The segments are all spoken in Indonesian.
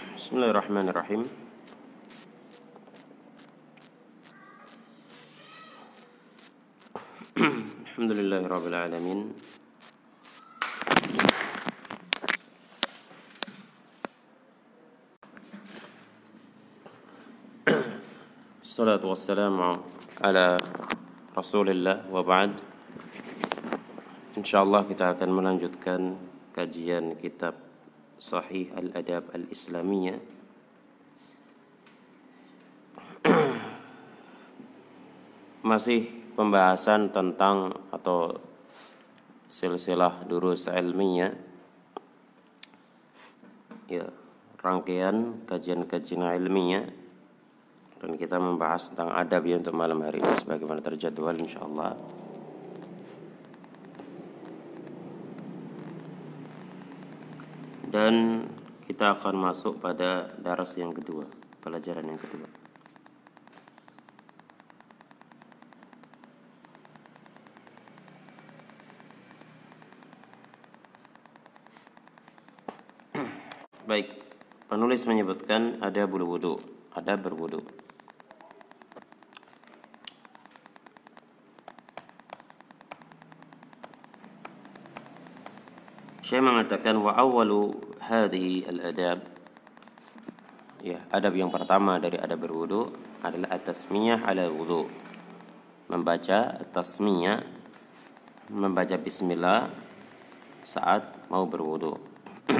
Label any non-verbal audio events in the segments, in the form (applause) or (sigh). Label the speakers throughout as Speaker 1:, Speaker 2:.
Speaker 1: بسم الله الرحمن الرحيم. (clears throat) الحمد لله رب العالمين. (clears throat) الصلاة والسلام على رسول الله وبعد. InsyaAllah kita akan melanjutkan kajian kitab Sahih Al-Adab Al-Islamiyah. (clears throat) Masih pembahasan tentang atau silsilah durus ilmiah. Ya rangkaian kajian-kajian ilmiah. Dan kita membahas tentang adab ya untuk malam hari ini sebagaimana terjadwal insyaallah dan kita akan masuk pada daras yang kedua, pelajaran yang kedua. (clears throat) Baik, penulis menyebutkan ada bulu wudhu, ada berwudhu. Syekh mengatakan wa awwalu hadhihi al-adab. Ya adab yang pertama dari adab berwudu adalah at-tasmiyah ala wudu. Membaca tasmiyah membaca bismillah saat mau berwudu. (clears throat)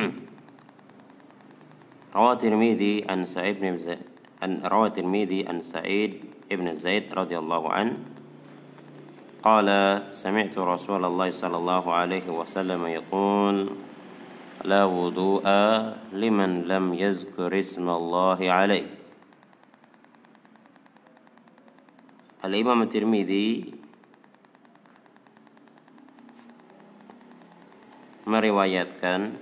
Speaker 1: Rawat Tirmidzi an Sa'id bin Zaid Rawat Tirmidzi an Sa'id ibn Zaid radhiyallahu an قال سمعت رسول الله صلى الله عليه وسلم يقول لا وضوء لمن لم يذكر اسم الله عليه الإمام الترمذي meriwayatkan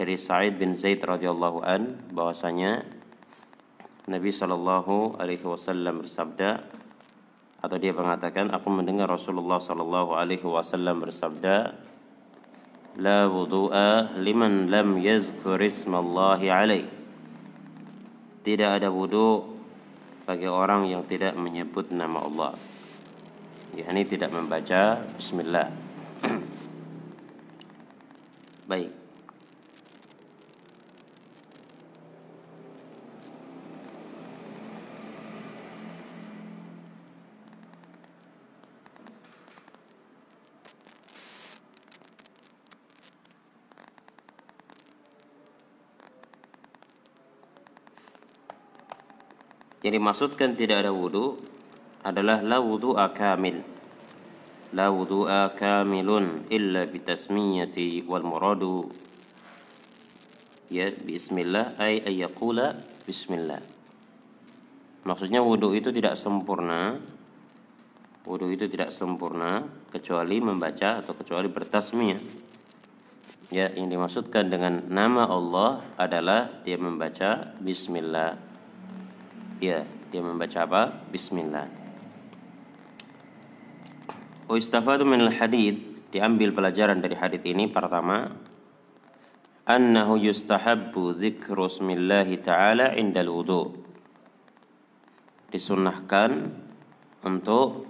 Speaker 1: dari Sa'id bin Zaid radhiyallahu an bahwasanya Nabi Shallallahu alaihi wasallam bersabda atau dia mengatakan aku mendengar Rasulullah sallallahu alaihi wasallam bersabda la wudu'a liman lam yazkur ismallahi alaih tidak ada wudu bagi orang yang tidak menyebut nama Allah. Yakni tidak membaca bismillah. (clears throat) Baik Yang dimaksudkan tidak ada wudhu adalah la wudhu'a kamil. La wudhu'a kamilun illa bitasmiyati wal muradu ya bismillah ay ayyakula bismillah. Maksudnya wudhu itu tidak sempurna. Wudhu itu tidak sempurna kecuali membaca atau kecuali bertasmiyah. Ya, yang dimaksudkan dengan nama Allah adalah dia membaca bismillah Ya, dia membaca apa? Bismillah. Ustafadu min al-hadid diambil pelajaran dari hadis ini pertama annahu yustahabbu dzikru ismillahi ta'ala indal wudu. Disunnahkan untuk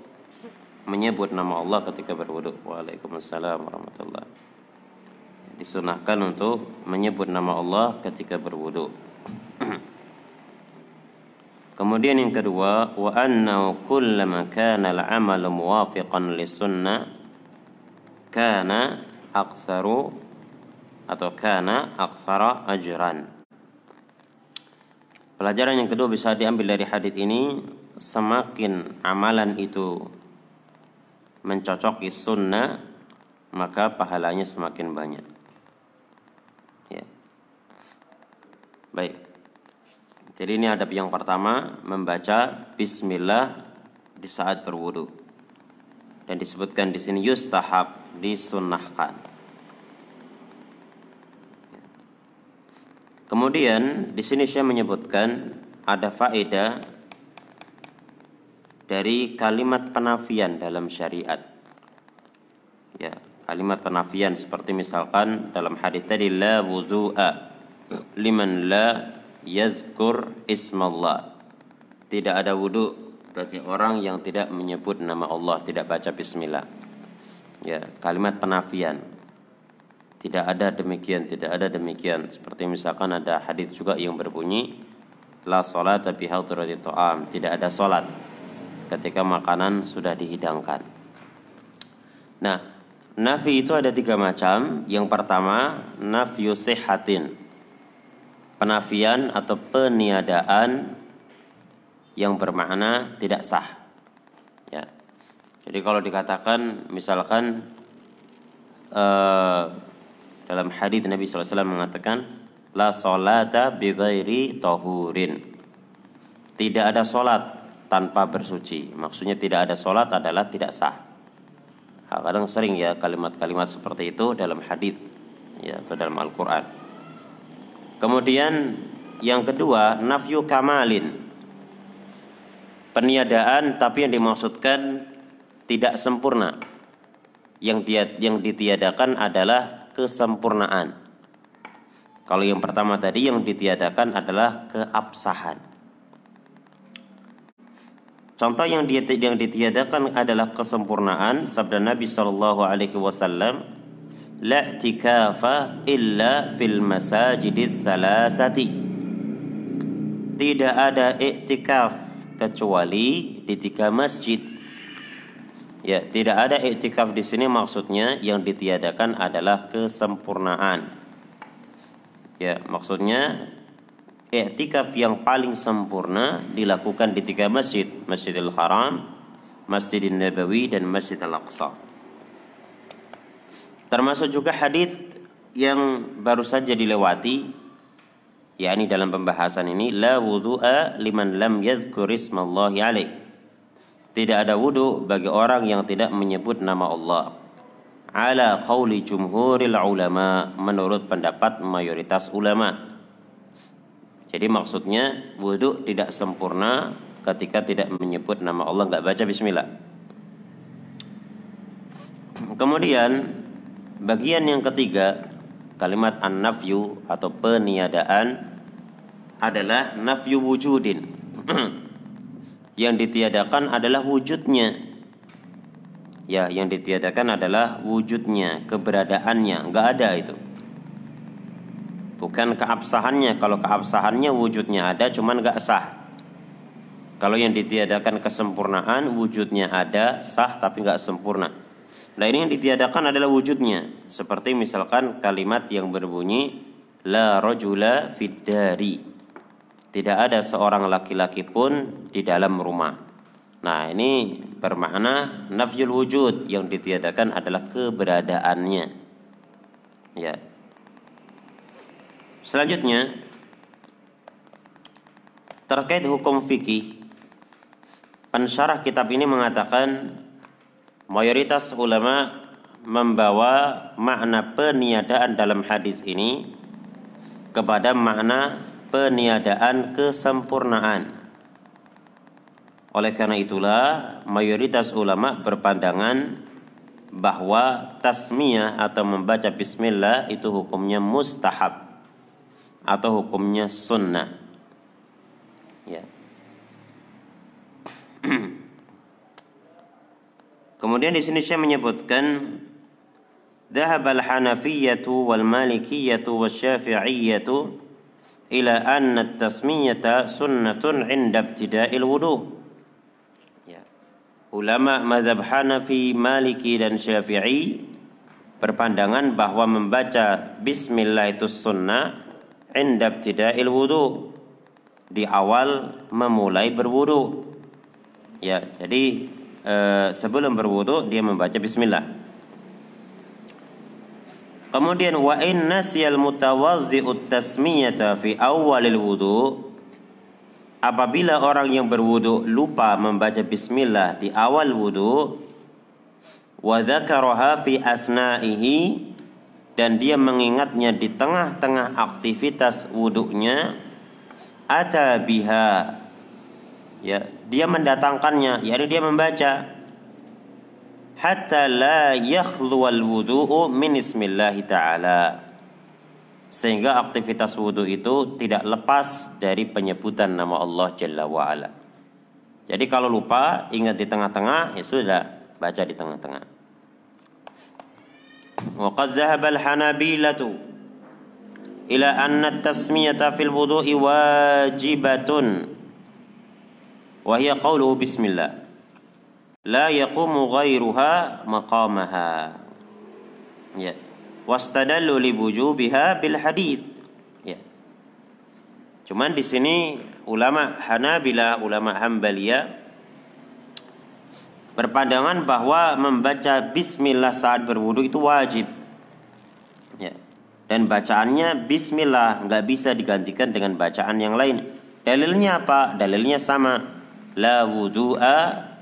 Speaker 1: menyebut nama Allah ketika berwudu. Waalaikumsalam warahmatullahi Disunahkan untuk menyebut nama Allah ketika berwudu. (clears throat) Kemudian yang kedua, wa annahu kullama kana al-amal muwafiqan lisunnah kana aktsaru atau kana aktsara ajran. Pelajaran yang kedua bisa diambil dari hadis ini semakin amalan itu mencocoki sunnah maka pahalanya semakin banyak. Ya. Baik. Jadi ini adab yang pertama membaca bismillah di saat berwudu. Dan disebutkan di sini yustahab disunnahkan. Kemudian di sini saya menyebutkan ada faedah dari kalimat penafian dalam syariat. Ya, kalimat penafian seperti misalkan dalam hadis tadi la wudu'a liman la yazkur ismallah. Tidak ada wudu bagi orang yang tidak menyebut nama Allah, tidak baca bismillah. Ya, kalimat penafian. Tidak ada demikian, tidak ada demikian. Seperti misalkan ada hadis juga yang berbunyi la salata bi hadrati ta'am, tidak ada salat ketika makanan sudah dihidangkan. Nah, nafi itu ada tiga macam. Yang pertama, nafyu sihatin. Penafian atau peniadaan yang bermakna tidak sah. Ya. Jadi kalau dikatakan misalkan uh, dalam hadis Nabi SAW mengatakan la salata bi ghairi tahurin. Tidak ada solat tanpa bersuci. Maksudnya tidak ada solat adalah tidak sah. Kadang sering ya kalimat-kalimat seperti itu dalam hadis ya atau dalam Al-Qur'an. Kemudian yang kedua nafyu kamalin. Peniadaan tapi yang dimaksudkan tidak sempurna. Yang dia yang ditiadakan adalah kesempurnaan. Kalau yang pertama tadi yang ditiadakan adalah keabsahan. Contoh yang dia yang ditiadakan adalah kesempurnaan sabda Nabi Shallallahu alaihi wasallam la tikafa illa fil masajidis salasati. Tidak ada iktikaf kecuali di tiga masjid Ya, tidak ada iktikaf di sini maksudnya yang ditiadakan adalah kesempurnaan. Ya, maksudnya iktikaf yang paling sempurna dilakukan di tiga masjid, Masjidil Haram, Masjidil Nabawi dan Masjid Al-Aqsa. Termasuk juga hadis yang baru saja dilewati yakni dalam pembahasan ini la wudu'a liman lam yazkur ismallahi alaih tidak ada wudhu bagi orang yang tidak menyebut nama Allah. Ala qawli jumhuril ulama menurut pendapat mayoritas ulama. Jadi maksudnya wudhu tidak sempurna ketika tidak menyebut nama Allah nggak baca Bismillah. Kemudian bagian yang ketiga kalimat an-nafyu atau peniadaan adalah nafyu wujudin. (clears throat) yang ditiadakan adalah wujudnya. Ya yang ditiadakan adalah wujudnya keberadaannya. Nggak ada itu. Bukan keabsahannya. Kalau keabsahannya wujudnya ada cuman nggak sah. Kalau yang ditiadakan kesempurnaan wujudnya ada sah tapi nggak sempurna nah ini yang ditiadakan adalah wujudnya seperti misalkan kalimat yang berbunyi la rojula fiddari tidak ada seorang laki-laki pun di dalam rumah. Nah, ini bermakna nafyul wujud yang ditiadakan adalah keberadaannya. Ya. Selanjutnya terkait hukum fikih pensyarah kitab ini mengatakan mayoritas ulama membawa makna peniadaan dalam hadis ini kepada makna peniadaan kesempurnaan. Oleh karena itulah mayoritas ulama berpandangan bahwa tasmiyah atau membaca bismillah itu hukumnya mustahab atau hukumnya sunnah. Ya. (clears throat) Kemudian di sini saya menyebutkan ذهب الحنفية والمالكية والشافعية ila anna tasmiyata sunnatun inda ibtida'il wudu. Ya. Ulama mazhab Hanafi, Maliki dan Syafi'i berpandangan bahwa membaca bismillah itu sunnah inda ibtida'il wudu di awal memulai berwudu. Ya, jadi eh, sebelum berwudu dia membaca bismillah. Kemudian wa in nasyal mutawazzi'ut tasmiyata fi awalil wudu apabila orang yang berwudu lupa membaca bismillah di awal wudu wa dzakaraha fi asna'ihi dan dia mengingatnya di tengah-tengah aktivitas wudunya ata biha ya dia mendatangkannya yakni dia membaca hatta la yakhluwal wudu'u min ismillah ta'ala sehingga aktivitas wudhu itu tidak lepas dari penyebutan nama Allah Jalla wa'ala. Jadi kalau lupa ingat di tengah-tengah ya sudah baca di tengah-tengah. Zahaba al-hanabilatu ila anna at-tasmiyata fil wudu'i wajibatun wa hiya qawluhu bismillah la yaqumu ghairuha maqamaha. Ya wastadallu li wujubiha bil. Ya. Cuman di sini ulama Hanabila, ulama Hambaliyah berpandangan bahwa membaca bismillah saat berwudu itu wajib. Ya. Dan bacaannya bismillah nggak bisa digantikan dengan bacaan yang lain. Dalilnya apa? Dalilnya sama. La wudu'a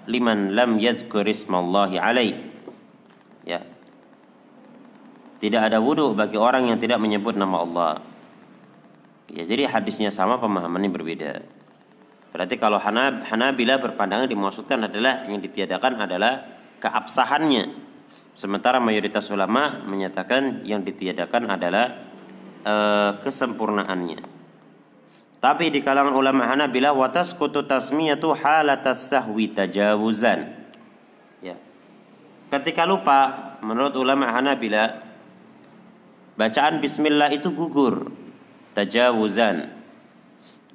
Speaker 1: liman lam yadhkur ismallahi alaih. Ya, tidak ada wudhu bagi orang yang tidak menyebut nama Allah. Ya, jadi hadisnya sama, pemahamannya berbeda. Berarti kalau Hanab, Hanabila berpandangan dimaksudkan adalah yang ditiadakan adalah keabsahannya. Sementara mayoritas ulama menyatakan yang ditiadakan adalah e, kesempurnaannya. Tapi di kalangan ulama Hanabila watas kutu tasmiyatu halatas sahwi tajawuzan. Ya. Ketika lupa menurut ulama Hanabila Bacaan bismillah itu gugur tajawuzan.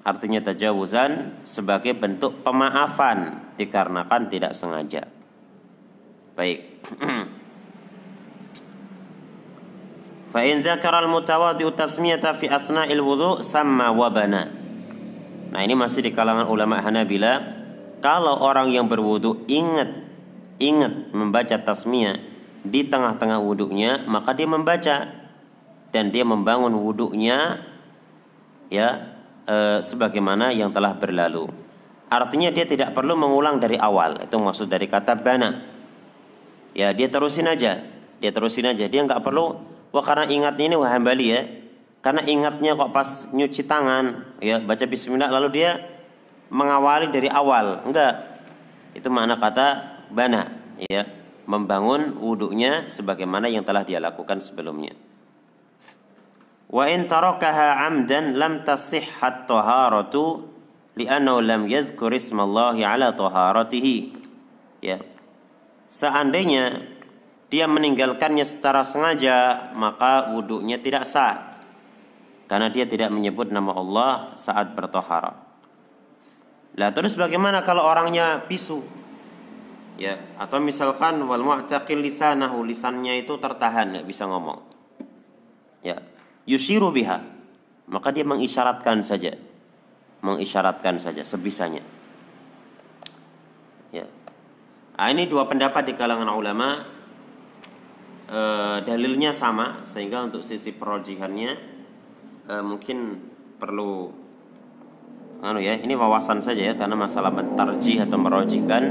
Speaker 1: Artinya tajawuzan sebagai bentuk pemaafan dikarenakan tidak sengaja. Baik. (clears throat) Fa in dzakara al-mutawaddi'u tasmiyata fi asna'il wudhu sama wabana. Nah, ini masih di kalangan ulama Hanabila. Kalau orang yang berwudu ingat ingat membaca tasmiyah di tengah-tengah wudhunya, maka dia membaca dan dia membangun wudhunya ya e, sebagaimana yang telah berlalu. Artinya dia tidak perlu mengulang dari awal. Itu maksud dari kata bana. Ya dia terusin aja, dia terusin aja. Dia nggak perlu. Wah karena ingatnya ini wah hambali ya. Karena ingatnya kok pas nyuci tangan, ya baca Bismillah lalu dia mengawali dari awal. Enggak. Itu makna kata bana, ya membangun wudhunya sebagaimana yang telah dia lakukan sebelumnya. Wa in tarakaha amdan lam tasihhat taharatu li'annahu lam yadhkur ismallahi ala taharatihi. Ya. Seandainya dia meninggalkannya secara sengaja, maka wudhunya tidak sah. Karena dia tidak menyebut nama Allah saat bertohara. Lah terus bagaimana kalau orangnya bisu? Ya, atau misalkan wal mu'taqil lisanahu, lisannya itu tertahan, nggak bisa ngomong. Ya, yushiru biha maka dia mengisyaratkan saja mengisyaratkan saja sebisanya ya nah, ini dua pendapat di kalangan ulama e, dalilnya sama sehingga untuk sisi perojihannya e, mungkin perlu anu ya ini wawasan saja ya karena masalah mentarjih atau merojikan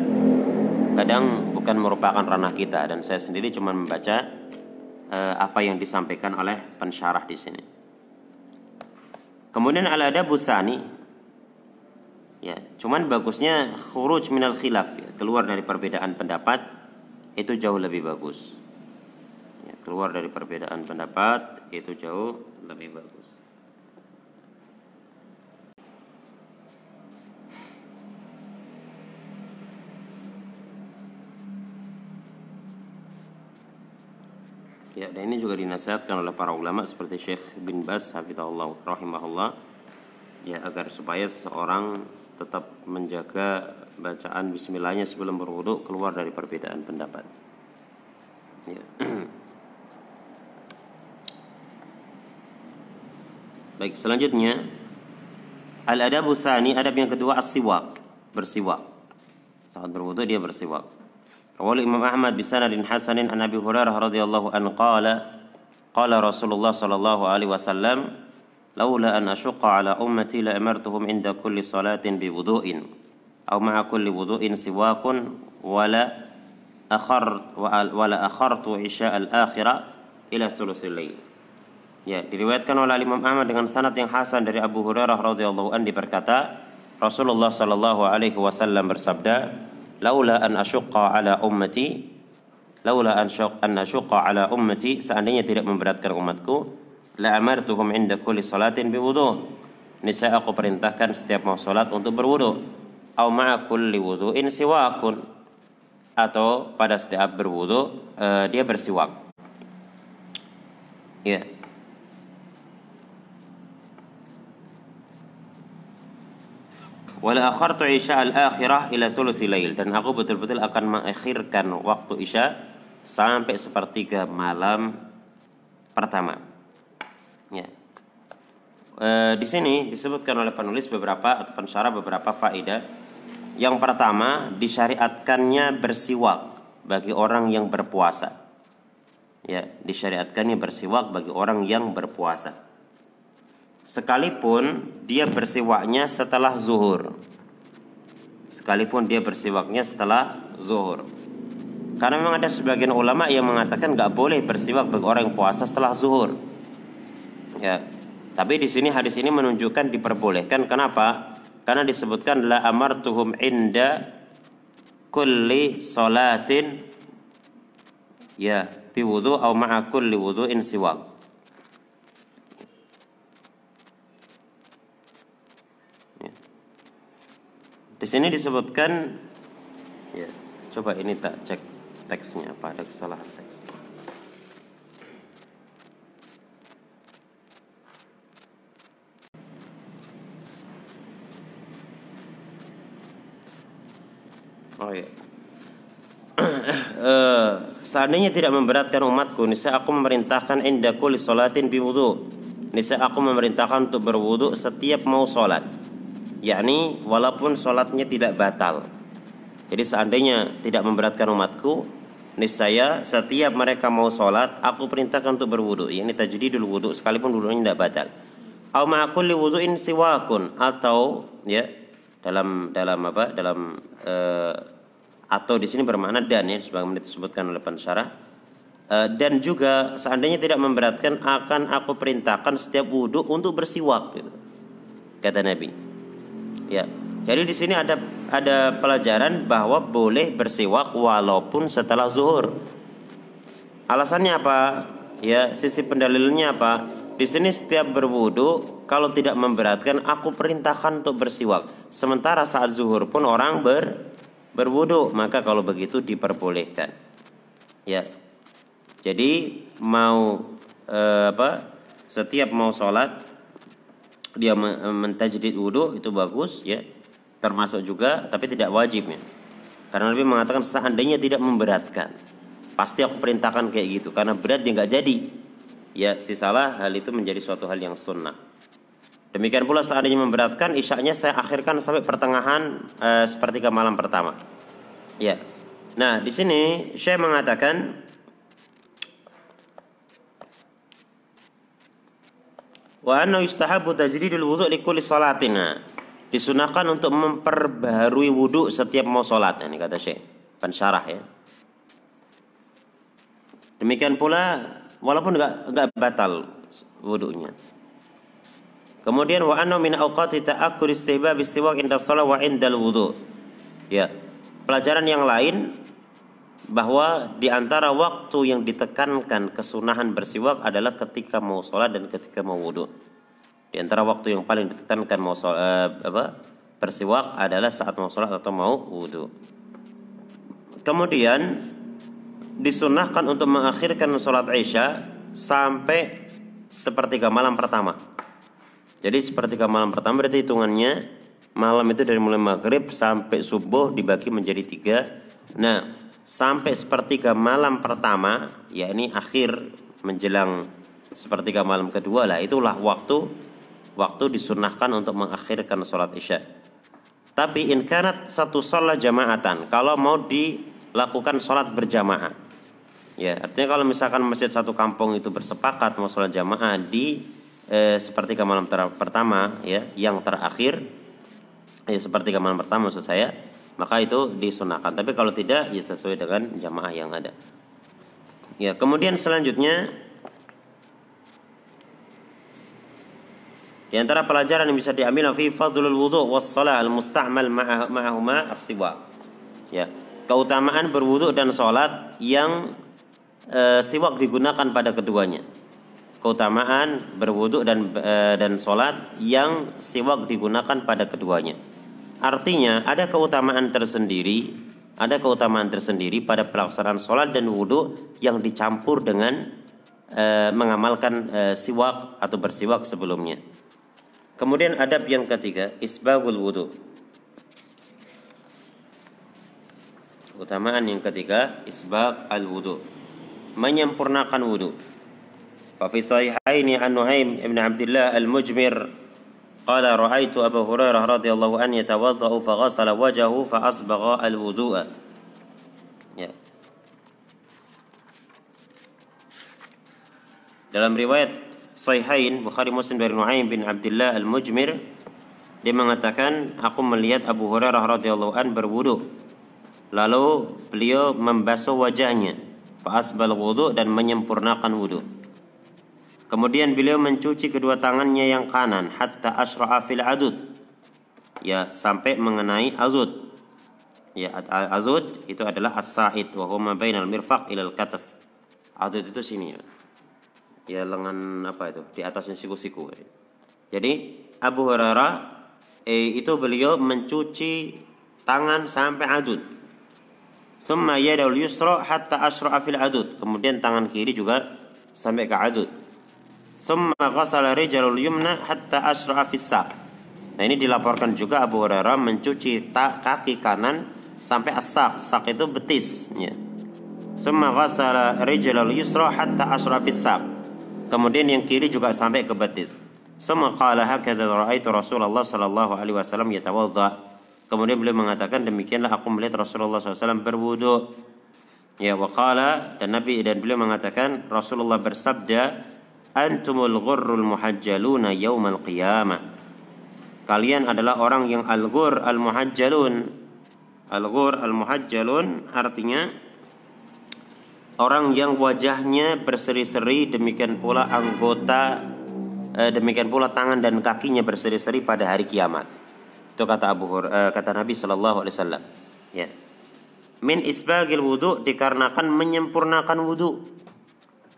Speaker 1: kadang bukan merupakan ranah kita dan saya sendiri cuma membaca uh, apa yang disampaikan oleh pensyarah di sini. Kemudian al ada busani, ya, cuman bagusnya khuruj minal khilaf, ya, keluar dari perbedaan pendapat itu jauh lebih bagus. Ya, keluar dari perbedaan pendapat itu jauh lebih bagus. Ya, dan ini juga dinasihatkan oleh para ulama seperti Syekh bin Bas hafizahullah rahimahullah ya agar supaya seseorang tetap menjaga bacaan bismillahnya sebelum berwudu keluar dari perbedaan pendapat. Ya. (clears throat) Baik, selanjutnya al-adabu sani, adab yang kedua as-siwak, bersiwak. Saat berwudu dia bersiwak. Rawahu Imam Ahmad bi sanadin hasanin an Abi Hurairah radhiyallahu an qala qala Rasulullah sallallahu alaihi wasallam laula an asyqa ala ummati la amartuhum inda kulli salatin bi wudu'in aw ma'a kulli wudu'in siwakun wala akhart wala akhartu isya al-akhirah ila sulusil lail. Ya, diriwayatkan oleh Imam Ahmad dengan sanad yang hasan dari Abu Hurairah radhiyallahu an diberkata, Rasulullah sallallahu alaihi wasallam bersabda, laula an asyqa ala ummati laula an an asyqa ala ummati seandainya tidak memberatkan umatku la amartuhum inda kulli salatin biwudu. Niscaya aku perintahkan setiap mau salat untuk berwudu. Au ma'a kulli wudu'in siwakun. Atau pada setiap berwudu uh, dia bersiwak. Ya. yeah. Wala akhartu isya al-akhirah ila thuluthi lail dan aku betul-betul akan mengakhirkan waktu isya sampai sepertiga malam pertama. Ya. E, di sini disebutkan oleh penulis beberapa atau pensyarah beberapa faedah. Yang pertama, disyariatkannya bersiwak bagi orang yang berpuasa. Ya, disyariatkannya bersiwak bagi orang yang berpuasa sekalipun dia bersiwaknya setelah zuhur. Sekalipun dia bersiwaknya setelah zuhur. Karena memang ada sebagian ulama yang mengatakan nggak boleh bersiwak bagi orang yang puasa setelah zuhur. Ya. Tapi di sini hadis ini menunjukkan diperbolehkan. Kenapa? Karena disebutkan la amartuhum inda kulli salatin ya bi wudu au ma'a kulli wudu'in siwak. Di sini disebutkan ya, coba ini tak cek teksnya apa ada kesalahan teks. Oh ya. uh, (clears throat) seandainya tidak memberatkan umatku, nisa aku memerintahkan indaku li salatin bi wudu. Nisa aku memerintahkan untuk berwudu setiap mau salat yakni walaupun sholatnya tidak batal. Jadi seandainya tidak memberatkan umatku, niscaya setiap mereka mau sholat, aku perintahkan untuk berwudu. Ini dulu wudu sekalipun wudunya tidak batal. Au ma'kulli wudu'in siwakun atau ya dalam dalam apa? Dalam uh, atau di sini bermakna dan ya sebagaimana disebutkan oleh pensyarah uh, dan juga seandainya tidak memberatkan akan aku perintahkan setiap wudhu untuk bersiwak gitu. kata Nabi Ya. Jadi di sini ada ada pelajaran bahwa boleh bersiwak walaupun setelah zuhur. Alasannya apa? Ya, sisi pendalilnya apa? Di sini setiap berwudu kalau tidak memberatkan aku perintahkan untuk bersiwak. Sementara saat zuhur pun orang ber berwudu, maka kalau begitu diperbolehkan. Ya. Jadi mau eh, apa? Setiap mau sholat dia mentajdid wudhu itu bagus ya. Termasuk juga tapi tidak wajib ya. Karena Nabi mengatakan seandainya tidak memberatkan. Pasti aku perintahkan kayak gitu karena berat dia nggak jadi. Ya si salah hal itu menjadi suatu hal yang sunnah. Demikian pula seandainya memberatkan isyaknya saya akhirkan sampai pertengahan eh, sepertiga malam pertama. Ya. Nah di sini saya mengatakan Wa anna yustahabu tajdidul wudu' li kulli salatin. Disunahkan untuk memperbaharui wudu setiap mau salat. Ini kata Syekh pensyarah ya. Demikian pula walaupun enggak enggak batal wudunya. Kemudian wa anna min awqati ta'akkur istihbab istiwak inda shalah wa indal wudu. Ya. Pelajaran yang lain bahwa di antara waktu yang ditekankan kesunahan bersiwak adalah ketika mau sholat dan ketika mau wudhu. Di antara waktu yang paling ditekankan mau sholat, eh, apa, bersiwak adalah saat mau sholat atau mau wudhu. Kemudian disunahkan untuk mengakhirkan sholat isya sampai sepertiga malam pertama. Jadi sepertiga malam pertama berarti hitungannya malam itu dari mulai maghrib sampai subuh dibagi menjadi tiga. Nah sampai sepertiga malam pertama, ya ini akhir menjelang sepertiga malam kedua lah, itulah waktu waktu disunahkan untuk mengakhirkan sholat isya. Tapi in kanat satu sholat jamaatan, kalau mau dilakukan sholat berjamaah, ya artinya kalau misalkan masjid satu kampung itu bersepakat mau sholat jamaah di eh, sepertiga malam pertama, ya yang terakhir, ya sepertiga malam pertama maksud saya, maka itu disunahkan. Tapi kalau tidak ya sesuai dengan jamaah yang ada. Ya, kemudian selanjutnya di antara pelajaran yang bisa diambil fi fadlul wudu was shalah al musta'mal ma'ahuma as-siwak. Ya, keutamaan berwudu dan salat yang e, siwak digunakan pada keduanya. keutamaan berwudhu dan e, dan sholat yang siwak digunakan pada keduanya. Artinya ada keutamaan tersendiri, ada keutamaan tersendiri pada pelaksanaan sholat dan wudhu yang dicampur dengan e, mengamalkan e, siwak atau bersiwak sebelumnya. Kemudian adab yang ketiga, isbagul wudhu. Keutamaan yang ketiga, isbag al wudhu, menyempurnakan wudhu. Fafi sahihaini an Nu'aim ibn Abdullah al-Mujmir Qala ra'aitu Abu Hurairah radhiyallahu an yatawaddau fa ghasala wajahu fa asbagha al-wudu'a. Ya. Dalam riwayat Sahihain Bukhari Muslim dari Nuaim bin Abdullah Al-Mujmir dia mengatakan aku melihat Abu Hurairah radhiyallahu an berwudu lalu beliau membasuh wajahnya fa asbal wudu dan menyempurnakan wudu. Kemudian beliau mencuci kedua tangannya yang kanan hatta asra'a fil adud. Ya, sampai mengenai azud. Ya, azud itu adalah as-sa'id wa huma bainal mirfaq ila al-kataf. Azud itu sini ya. Ya lengan apa itu? Di atasnya siku-siku. Jadi Abu Hurairah eh, itu beliau mencuci tangan sampai adud. Summa yadul yusra hatta asra'a fil adud. Kemudian tangan kiri juga sampai ke adud. Summa ghasala rijalul yumna hatta asra'a. Nah ini dilaporkan juga Abu Hurairah mencuci tak kaki kanan sampai asak. Sak itu betis. Ya. Summa ghasala rijalul yusra hatta asra'a. Kemudian yang kiri juga sampai ke betis. Summa qala hakadha ra'aitu Rasulullah sallallahu alaihi wasallam yatawadda. Kemudian beliau mengatakan demikianlah aku melihat Rasulullah SAW berwudu. Ya waqala dan Nabi dan beliau mengatakan Rasulullah bersabda antumul ghurrul muhajjaluna yaumal qiyamah. Kalian adalah orang yang al-ghur al-muhajjalun. Al-ghur al-muhajjalun artinya orang yang wajahnya berseri-seri demikian pula anggota eh, demikian pula tangan dan kakinya berseri-seri pada hari kiamat. Itu kata Abu Hur, eh, kata Nabi sallallahu alaihi wasallam. Ya. Min isbagil wudu dikarenakan menyempurnakan wudu.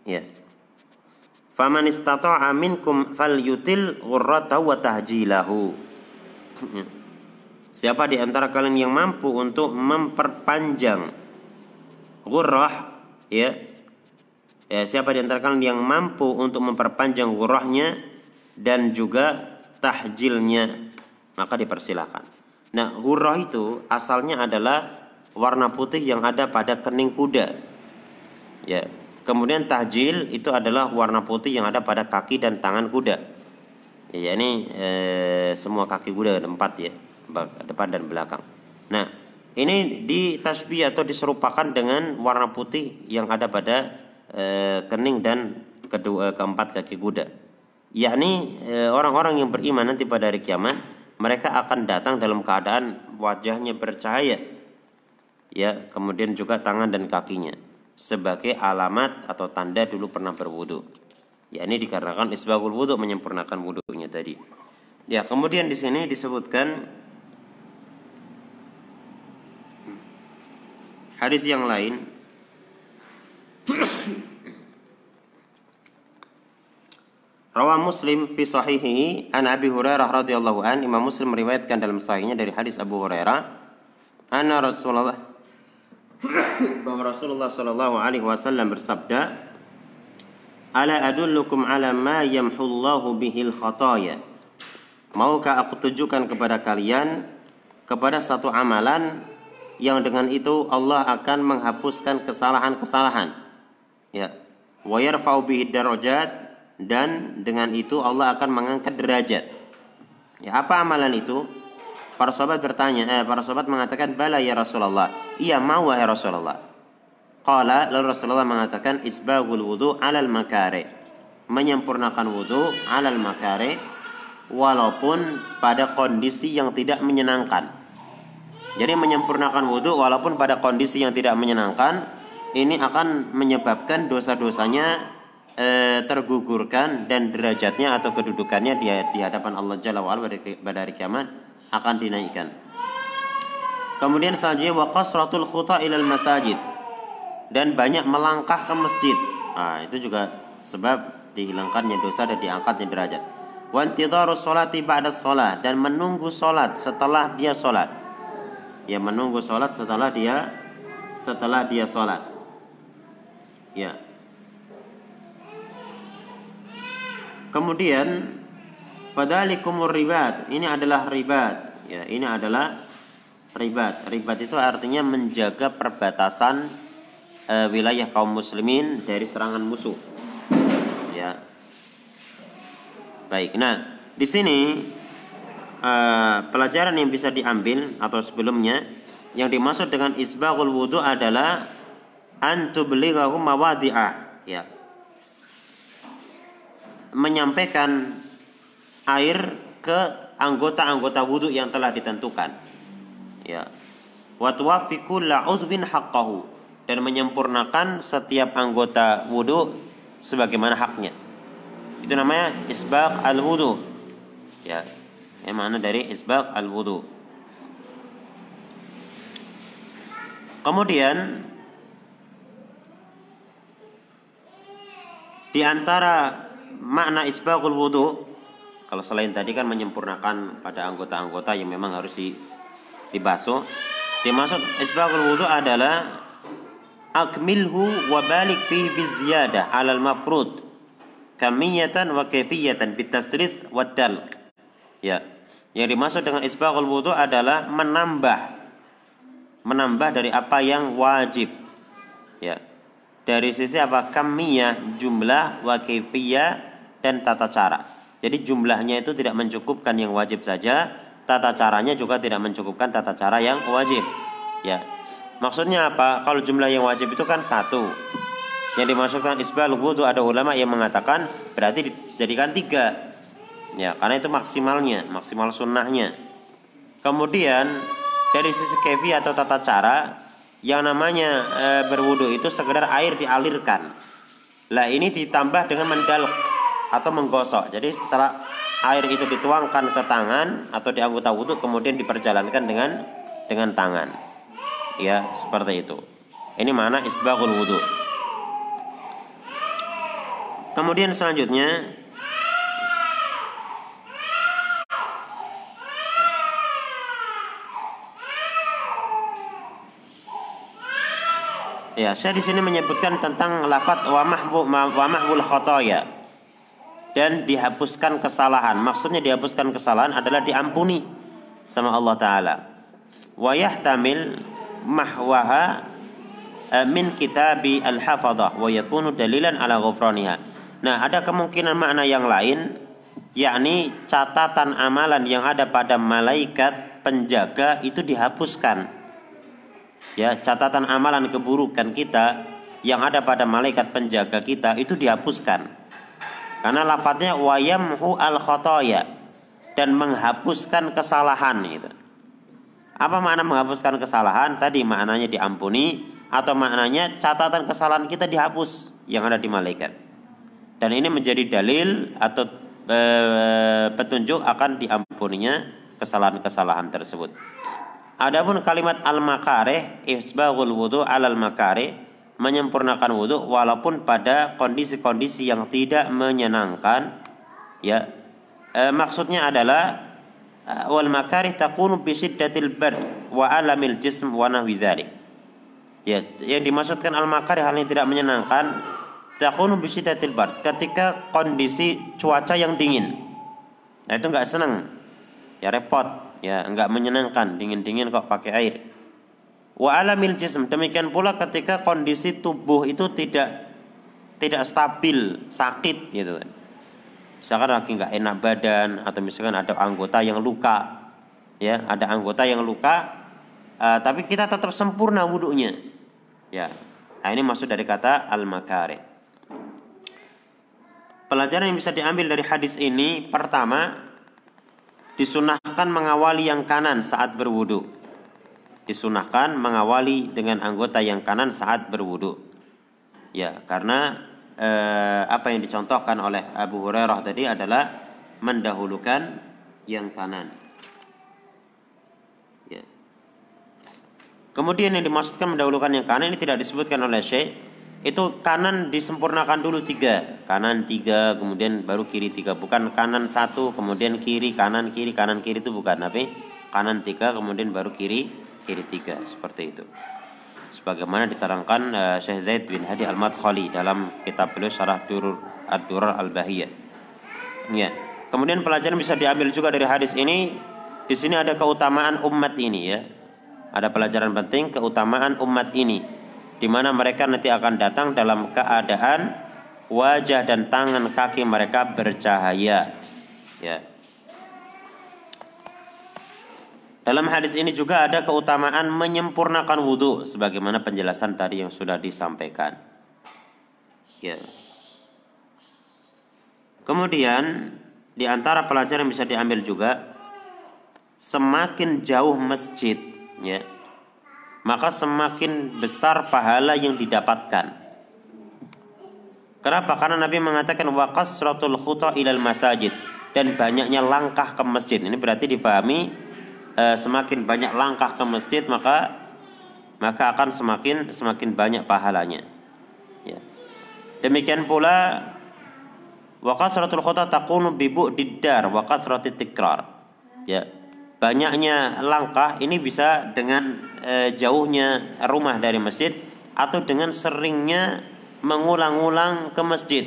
Speaker 1: Ya Faman istata'a minkum falyutil ghurratahu wa tahjilahu. Siapa di antara kalian yang mampu untuk memperpanjang ghurrah ya ya siapa di antara kalian yang mampu untuk memperpanjang ghurrahnya dan juga tahjilnya maka dipersilahkan. Nah, ghurrah itu asalnya adalah warna putih yang ada pada kening kuda. Ya, Kemudian tahjil itu adalah warna putih yang ada pada kaki dan tangan kuda. Ya, ini e, semua kaki kuda ada empat ya, depan dan belakang. Nah, ini ditasbih atau diserupakan dengan warna putih yang ada pada e, kening dan kedua keempat kaki kuda. Yakni e, orang-orang yang beriman nanti pada hari kiamat, mereka akan datang dalam keadaan wajahnya bercahaya. Ya, kemudian juga tangan dan kakinya sebagai alamat atau tanda dulu pernah berwudu. Ya ini dikarenakan isbagul wudu menyempurnakan wudunya tadi. Ya kemudian di sini disebutkan hadis yang lain (coughs) Rawa Muslim fi sahihi an Abi Hurairah radhiyallahu an Imam Muslim meriwayatkan dalam sahihnya dari hadis Abu Hurairah anna Rasulullah (coughs) bahwa Rasulullah Shallallahu Alaihi Wasallam bersabda, "Ala adullukum ala ma yamhullahu bihil khataya." Maukah aku tunjukkan kepada kalian kepada satu amalan yang dengan itu Allah akan menghapuskan kesalahan-kesalahan. Ya. Wa yarfa'u bihi darajat dan dengan itu Allah akan mengangkat derajat. Ya, apa amalan itu? Para sahabat bertanya, eh, para sahabat mengatakan, "Bala ya Rasulullah." Iya, mau ya Rasulullah. Qala lalu Rasulullah mengatakan isbagul wudu alal makare. Menyempurnakan wudu alal makare walaupun pada kondisi yang tidak menyenangkan. Jadi menyempurnakan wudu walaupun pada kondisi yang tidak menyenangkan ini akan menyebabkan dosa-dosanya e, tergugurkan dan derajatnya atau kedudukannya di, di hadapan Allah Jalla wa'ala pada hari kiamat akan dinaikkan. Kemudian selanjutnya wa qasratul khuta ilal masajid dan banyak melangkah ke masjid. Nah, itu juga sebab dihilangkannya dosa dan diangkatnya derajat. Wa intidharu sholati ba'da sholat dan menunggu sholat setelah dia sholat. Ya menunggu sholat setelah dia setelah dia sholat. Ya. Kemudian Fadalikumur ribat. Ini adalah ribat. Ya, ini adalah ribat. Ribat itu artinya menjaga perbatasan e, wilayah kaum muslimin dari serangan musuh. Ya. Baik. Nah, di sini e, pelajaran yang bisa diambil atau sebelumnya yang dimaksud dengan isbaghul wudu adalah antublighahu mawadi'ah. Ya. Menyampaikan air ke anggota-anggota wudhu yang telah ditentukan. Ya. Wa tuwaffiqu la'udwin haqqahu dan menyempurnakan setiap anggota wudhu sebagaimana haknya. Itu namanya isbaq al-wudu. Ya. Yang mana dari isbaq al-wudu. Kemudian di antara makna isbaqul wudu kalau selain tadi kan menyempurnakan pada anggota-anggota yang memang harus di, dibasuh. Dimaksud isbagul wudu adalah akmilhu wa balik fihi biziyadah alal mafrud kamiyatan wa kayfiyatan bitasris wa dalq. Ya. Yang dimaksud dengan isbagul wudu adalah menambah menambah dari apa yang wajib. Ya. Dari sisi apa? Kamiyah, jumlah, wa kayfiyah dan tata cara. Jadi jumlahnya itu tidak mencukupkan yang wajib saja, tata caranya juga tidak mencukupkan tata cara yang wajib. Ya. Maksudnya apa? Kalau jumlah yang wajib itu kan satu. Yang dimasukkan isbal wudu ada ulama yang mengatakan berarti dijadikan tiga. Ya, karena itu maksimalnya, maksimal sunnahnya. Kemudian dari sisi kefi atau tata cara yang namanya e, berwudu itu sekedar air dialirkan. Lah ini ditambah dengan mendal atau menggosok. Jadi setelah air itu dituangkan ke tangan atau di anggota wudhu kemudian diperjalankan dengan dengan tangan. Ya, seperti itu. Ini mana isbagul wudhu. Kemudian selanjutnya Ya, saya di sini menyebutkan tentang lafat wa mahbu wa mahbul khotoya dan dihapuskan kesalahan. Maksudnya dihapuskan kesalahan adalah diampuni sama Allah taala. Wa yahtamil mahwaha eh, min kitabi al-hafadhah wa dalilan ala ghufraniha. Nah, ada kemungkinan makna yang lain yakni catatan amalan yang ada pada malaikat penjaga itu dihapuskan. Ya, catatan amalan keburukan kita yang ada pada malaikat penjaga kita itu dihapuskan karena lafadznya wayamhu al khotoya dan menghapuskan kesalahan itu. Apa makna menghapuskan kesalahan? Tadi maknanya diampuni atau maknanya catatan kesalahan kita dihapus yang ada di malaikat. Dan ini menjadi dalil atau e, petunjuk akan diampuninya kesalahan-kesalahan tersebut. Adapun kalimat al-makareh isbaghul wudu alal makareh menyempurnakan wudhu walaupun pada kondisi-kondisi yang tidak menyenangkan ya. E, maksudnya adalah e, wal makarih takunu bi syiddatil wa alamil jism wa nahwi ya yang dimaksudkan al makarih hal yang tidak menyenangkan takunu bi syiddatil ketika kondisi cuaca yang dingin. Nah itu nggak senang ya repot. Ya nggak menyenangkan. Dingin-dingin kok pakai air Wa alamil jism demikian pula ketika kondisi tubuh itu tidak tidak stabil, sakit gitu kan. Misalkan lagi nggak enak badan atau misalkan ada anggota yang luka, ya ada anggota yang luka, uh, tapi kita tetap sempurna wudhunya, ya. Nah ini maksud dari kata al makare. Pelajaran yang bisa diambil dari hadis ini pertama disunahkan mengawali yang kanan saat berwudhu disunahkan mengawali dengan anggota yang kanan saat berwudu. Ya, karena eh, apa yang dicontohkan oleh Abu Hurairah tadi adalah mendahulukan yang kanan. Ya. Kemudian yang dimaksudkan mendahulukan yang kanan ini tidak disebutkan oleh Syekh, itu kanan disempurnakan dulu tiga kanan tiga kemudian baru kiri tiga bukan kanan satu kemudian kiri kanan kiri kanan kiri itu bukan tapi kanan tiga kemudian baru kiri kiri tiga seperti itu. Sebagaimana diterangkan uh, Syekh Zaid bin Hadi Al-Madkhali dalam kitab beliau Syarah Durur Ad-Durar Al-Bahiyah. Ya. Kemudian pelajaran bisa diambil juga dari hadis ini. Di sini ada keutamaan umat ini ya. Ada pelajaran penting keutamaan umat ini. Di mana mereka nanti akan datang dalam keadaan wajah dan tangan kaki mereka bercahaya. Ya. Dalam hadis ini juga ada keutamaan menyempurnakan wudhu sebagaimana penjelasan tadi yang sudah disampaikan. Ya. Kemudian di antara pelajaran bisa diambil juga semakin jauh masjid ya maka semakin besar pahala yang didapatkan. Kenapa? Karena Nabi mengatakan waqas suratul khuta ilal masajid dan banyaknya langkah ke masjid. Ini berarti difahami e, semakin banyak langkah ke masjid maka maka akan semakin semakin banyak pahalanya. Ya. Demikian pula waqas suratul khuta takunu bibu didar waqas suratul tikrar. Ya banyaknya langkah ini bisa dengan e, jauhnya rumah dari masjid atau dengan seringnya mengulang-ulang ke masjid.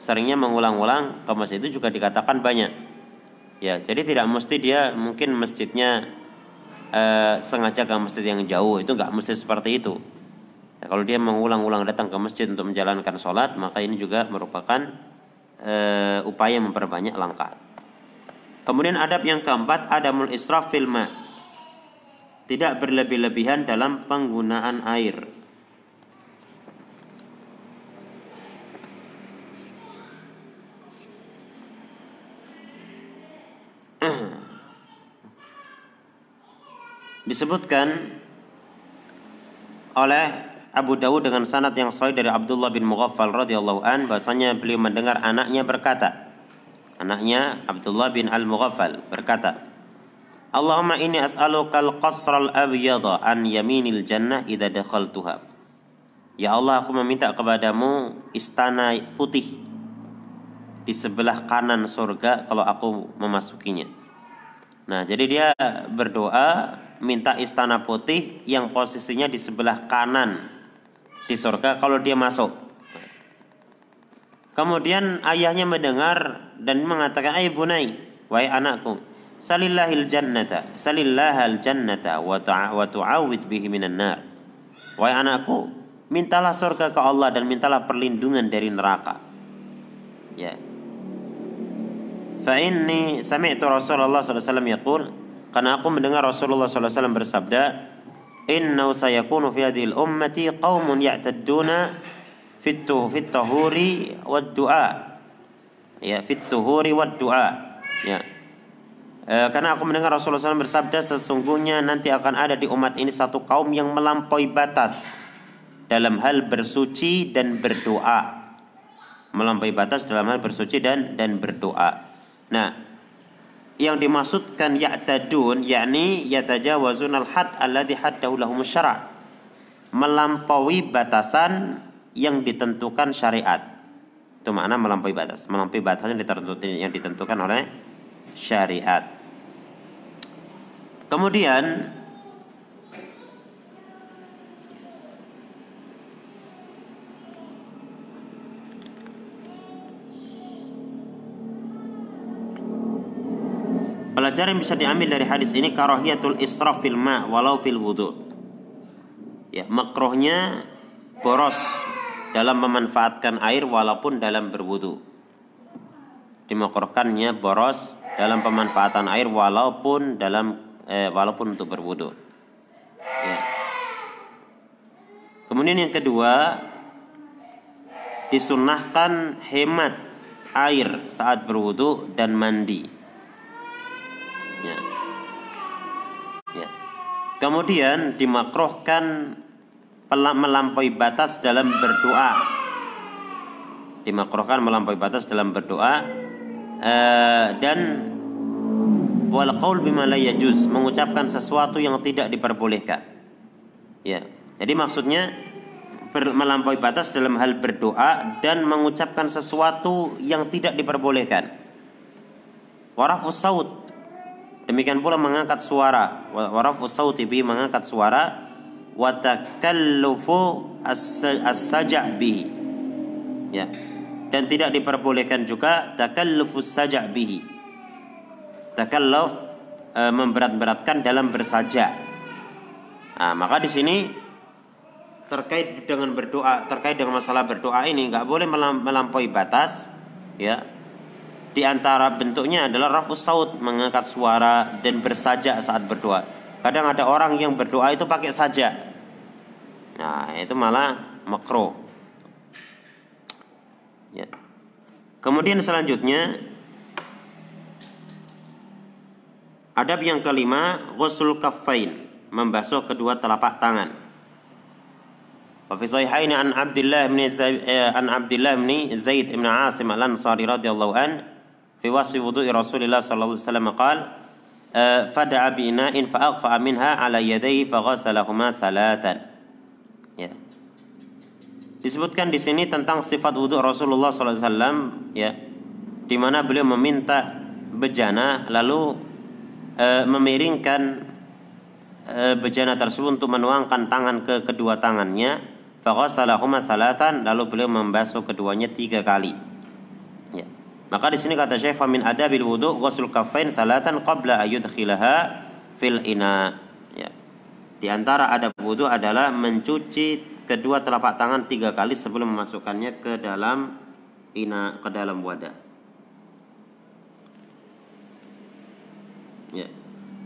Speaker 1: Seringnya mengulang-ulang ke masjid itu juga dikatakan banyak. Ya, jadi tidak mesti dia mungkin masjidnya e, sengaja ke masjid yang jauh itu nggak mesti seperti itu. Ya, kalau dia mengulang-ulang datang ke masjid untuk menjalankan sholat maka ini juga merupakan e, upaya memperbanyak langkah. Kemudian adab yang keempat adamul israf fil ma. Tidak berlebih-lebihan dalam penggunaan air. Disebutkan oleh Abu Dawud dengan sanad yang sahih dari Abdullah bin Mughaffal radhiyallahu an bahasanya beliau mendengar anaknya berkata Anaknya Abdullah bin Al-Mughaffal berkata, Allahumma inni as'aluka al-qasr al-abyada an yaminil jannah idza dakhaltuha. Ya Allah, aku meminta kepadamu istana putih di sebelah kanan surga kalau aku memasukinya. Nah, jadi dia berdoa minta istana putih yang posisinya di sebelah kanan di surga kalau dia masuk. Kemudian ayahnya mendengar dan mengatakan, "Ay bunai, wahai anakku, salillahil jannata, salillahal jannata wa tu'awid bihi minan nar." Wahai anakku, mintalah surga ke Allah dan mintalah perlindungan dari neraka. Ya. Fa inni sami'tu Rasulullah sallallahu alaihi wasallam yaqul, karena aku mendengar Rasulullah wasallam bersabda, "Innahu sayakunu fi hadhihi al-ummati qaumun ya'tadduna fitu fit tahuri du'a ya fit tuhuri ya. E, karena aku mendengar Rasulullah SAW bersabda sesungguhnya nanti akan ada di umat ini satu kaum yang melampaui batas dalam hal bersuci dan berdoa. Melampaui batas dalam hal bersuci dan dan berdoa. Nah yang dimaksudkan ya'tadun yakni yatajawazun al-had alladhi haddahu lahum syara' melampaui batasan yang ditentukan syariat. Itu makna melampaui batas. Melampaui batas yang ditentukan, yang ditentukan oleh syariat. Kemudian Pelajaran yang bisa diambil dari hadis ini karahiyatul israf fil ma walau fil wudu. Ya, makrohnya boros dalam memanfaatkan air walaupun dalam berwudu. Dimakruhkannya boros dalam pemanfaatan air walaupun dalam eh, walaupun untuk berwudu. Ya. Kemudian yang kedua disunahkan hemat air saat berwudu dan mandi. Ya. Ya. Kemudian dimakruhkan melampaui batas dalam berdoa dimakruhkan melampaui batas dalam berdoa uh, dan wal qaul bima la mengucapkan sesuatu yang tidak diperbolehkan ya jadi maksudnya melampaui batas dalam hal berdoa dan mengucapkan sesuatu yang tidak diperbolehkan. Warafus saut demikian pula mengangkat suara. Warafus saut bi mengangkat suara. Wa takallufu as-saja' bihi ya. Dan tidak diperbolehkan juga takallufus saja' bihi takalluf e, memberat-beratkan dalam bersaja nah, maka di sini terkait dengan berdoa terkait dengan masalah berdoa ini nggak boleh melampaui batas ya di antara bentuknya adalah rafus saut mengangkat suara dan bersaja saat berdoa kadang ada orang yang berdoa itu pakai saja nah itu malah makro ya kemudian selanjutnya adab yang kelima ghusl kaffain membasuh kedua telapak tangan وفي صحيحين عن عبد الله بن عن عبد الله بن زيد بن عاصم الأنصاري رضي الله عنه fi wasfi wudu'i Rasulillah sallallahu alaihi wasallam qala eh, fada'a bi ina'in fa'aqfa'a minha 'ala yadayhi faghasalahuma thalatan. Ya. Disebutkan di sini tentang sifat wudhu Rasulullah sallallahu alaihi ya. Di mana beliau meminta bejana lalu e, memiringkan e, bejana tersebut untuk menuangkan tangan ke kedua tangannya. Faghasalahuma salatan lalu beliau membasuh keduanya tiga kali. Maka di sini kata Syekh famin adabil wudu ghusl kaffain salatan qabla ayudkhilaha fil ina. Ya. Di antara adab wudu adalah mencuci kedua telapak tangan tiga kali sebelum memasukkannya ke dalam ina ke dalam wadah. Ya.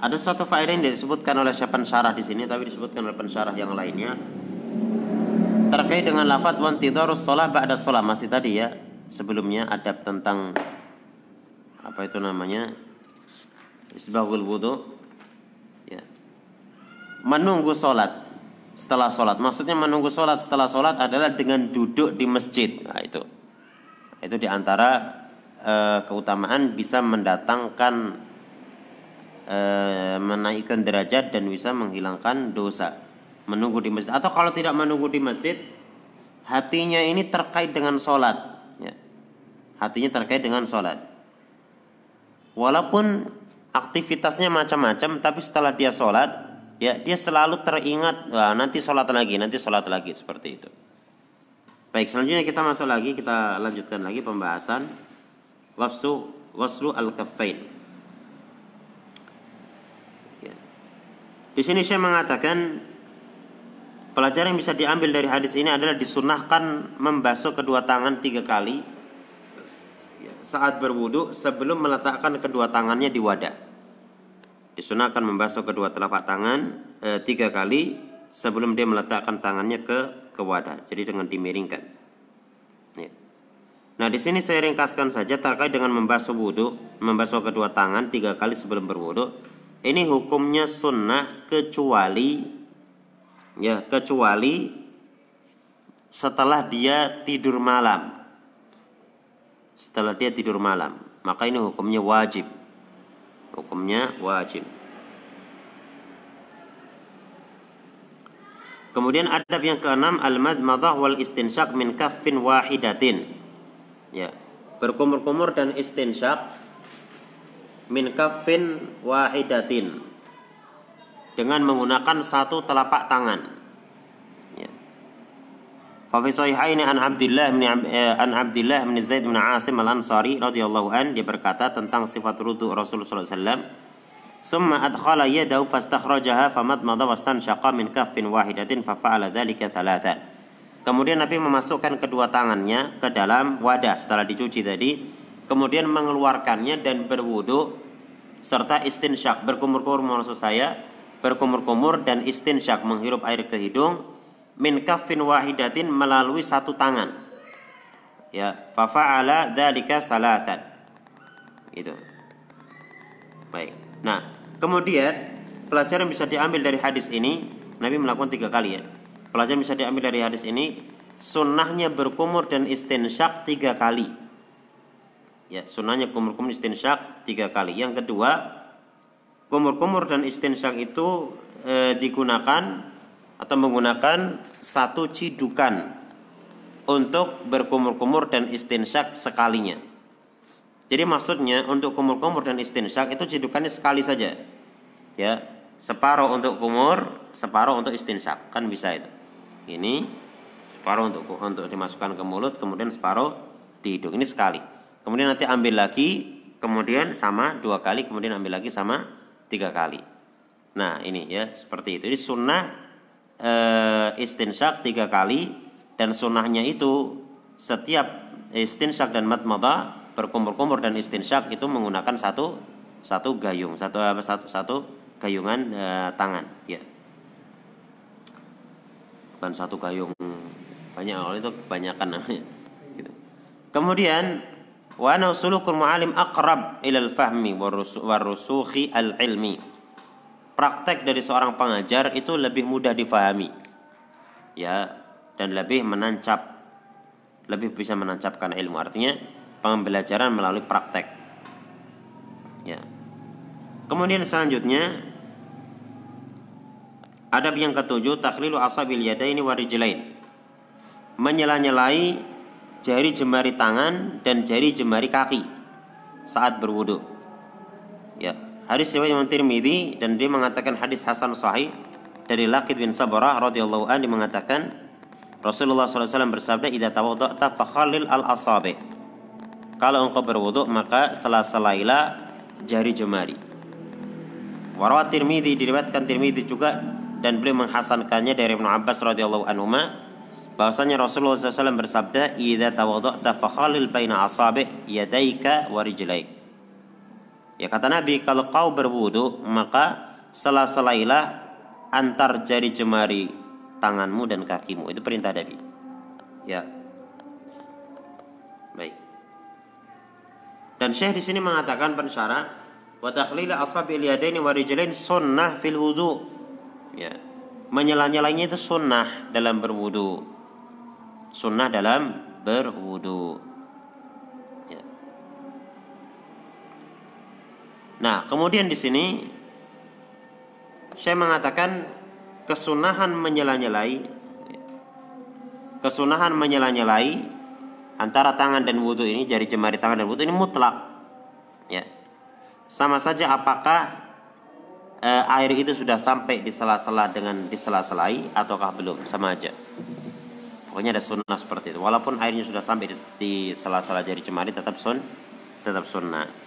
Speaker 1: Ada suatu faedah yang disebutkan oleh siapa syarah di sini tapi disebutkan oleh pensyarah yang lainnya terkait dengan lafadz wantidarus sholat ba'da sholat masih tadi ya sebelumnya adab tentang apa itu namanya isbahul wudu ya. Menunggu sholat setelah sholat. Maksudnya menunggu sholat setelah sholat adalah dengan duduk di masjid. Nah, itu. Itu di antara e, keutamaan bisa mendatangkan e, menaikkan derajat dan bisa menghilangkan dosa. Menunggu di masjid. Atau kalau tidak menunggu di masjid hatinya ini terkait dengan sholat ya. hatinya terkait dengan sholat walaupun aktivitasnya macam-macam tapi setelah dia sholat ya dia selalu teringat Wah, nanti sholat lagi nanti sholat lagi seperti itu baik selanjutnya kita masuk lagi kita lanjutkan lagi pembahasan waslu waslu al kafain ya. di sini saya mengatakan Pelajaran yang bisa diambil dari hadis ini adalah disunahkan membasuh kedua tangan tiga kali saat berwudu sebelum meletakkan kedua tangannya di wadah. Disunahkan membasuh kedua telapak tangan e, tiga kali sebelum dia meletakkan tangannya ke ke wadah. Jadi dengan dimiringkan. Ya. Nah di sini saya ringkaskan saja terkait dengan membasuh wudu, membasuh kedua tangan tiga kali sebelum berwudu. Ini hukumnya sunnah kecuali ya kecuali setelah dia tidur malam setelah dia tidur malam maka ini hukumnya wajib hukumnya wajib Kemudian adab yang keenam al-madmadah wal istinsyak min kaffin wahidatin. Ya. Berkumur-kumur dan istinsyak min kaffin wahidatin dengan menggunakan satu telapak tangan. Ya. Fa sahihaini an Abdullah bin eh, an Abdullah bin Zaid bin Asim Al-Ansari radhiyallahu an dia berkata tentang sifat wudu Rasulullah sallallahu alaihi wasallam ثم أدخل يده فاستخرجها فمضمض واستنشق من كف واحدة ففعل ذلك ثلاثة Kemudian Nabi memasukkan kedua tangannya ke dalam wadah setelah dicuci tadi, kemudian mengeluarkannya dan berwudu serta istinsyak berkumur-kumur maksud saya berkumur-kumur dan istinsyak menghirup air ke hidung min kaffin wahidatin melalui satu tangan. Ya, fafa'ala dzalika salatan. Itu. Baik. Nah, kemudian pelajaran bisa diambil dari hadis ini, Nabi melakukan tiga kali ya. Pelajaran bisa diambil dari hadis ini, sunnahnya berkumur dan istinsyak tiga kali. Ya, sunnahnya kumur-kumur istinsyak tiga kali. Yang kedua, kumur-kumur dan istinsyak itu e, digunakan atau menggunakan satu cidukan untuk berkumur-kumur dan istinsyak sekalinya. Jadi maksudnya untuk kumur-kumur dan istinsyak itu cidukannya sekali saja. Ya, separuh untuk kumur, separuh untuk istinsyak. Kan bisa itu. Ini separuh untuk untuk dimasukkan ke mulut, kemudian separuh di hidung. Ini sekali. Kemudian nanti ambil lagi, kemudian sama dua kali, kemudian ambil lagi sama tiga kali. Nah ini ya seperti itu. Ini sunnah e, istinsyak tiga kali dan sunnahnya itu setiap istinsyak dan matmada berkumur-kumur dan istinsyak itu menggunakan satu satu gayung satu satu satu gayungan e, tangan ya bukan satu gayung banyak orang itu kebanyakan gitu. kemudian wa nausulukul mu'alim aqrab ilal fahmi warusukhi al ilmi praktek dari seorang pengajar itu lebih mudah difahami. Ya dan lebih menancap lebih bisa menancapkan ilmu. Artinya pembelajaran melalui praktek. Ya. Kemudian selanjutnya adab yang ketujuh taklilu asabil yadaini warijlain menyela-nyelai jari jemari tangan dan jari jemari kaki saat berwudu. Ya Hadis riwayat Imam Tirmidzi dan dia mengatakan hadis hasan sahih dari Laqid bin Sabrah radhiyallahu anhu mengatakan Rasulullah SAW bersabda idza tawadda'ta fakhalil al asabi kalau engkau berwuduk maka sela-selailah jari jemari. Warawat Tirmidzi diriwayatkan Tirmidzi juga dan beliau menghasankannya dari Ibnu Abbas radhiyallahu anhu bahwasanya Rasulullah SAW bersabda idza tawadda'ta fakhalil baina asabi yadaika wa rijlaik Ya kata Nabi, kalau kau berwudu maka sela-selailah antar jari jemari tanganmu dan kakimu. Itu perintah Nabi. Ya. Baik. Dan Syekh di sini mengatakan pensyarat wa takhlil asabil yadaini wa rijlain sunnah fil wudu. Ya. Menyela-nyelanya itu sunnah dalam berwudu. Sunnah dalam berwudu. Nah, kemudian di sini saya mengatakan kesunahan menyela-nyelai kesunahan menyela-nyelai antara tangan dan wudhu ini jari jemari tangan dan wudhu ini mutlak. Ya. Sama saja apakah e, air itu sudah sampai di sela-sela dengan di sela-selai ataukah belum? Sama aja. Pokoknya ada sunnah seperti itu. Walaupun airnya sudah sampai di, di sela-sela jari jemari tetap sun tetap sunnah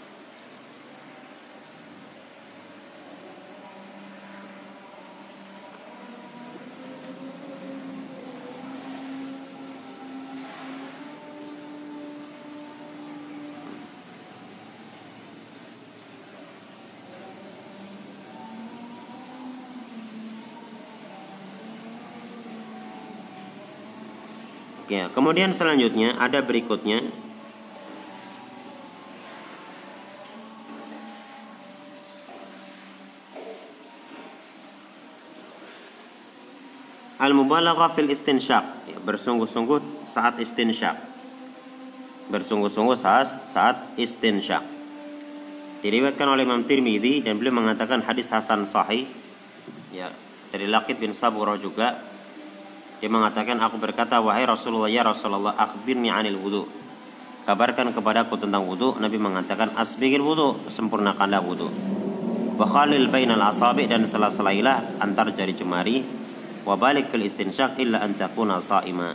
Speaker 1: kemudian selanjutnya ada berikutnya Al-mubalaghah fil istinsyaq, ya, bersungguh-sungguh saat istinsyaq. Bersungguh-sungguh saat saat istinsyaq. Diriwayatkan oleh Imam Tirmidzi dan beliau mengatakan hadis hasan sahih ya dari Laqid bin Sabura juga dia mengatakan aku berkata wahai Rasulullah ya Rasulullah akhbirni anil wudu. Kabarkan kepadaku tentang wudu. Nabi mengatakan asbigil wudu, sempurnakanlah wudu. Wa khalil bainal asabi dan sela-selailah antar jari jemari. Wa balik fil istinsyak illa an takuna saima.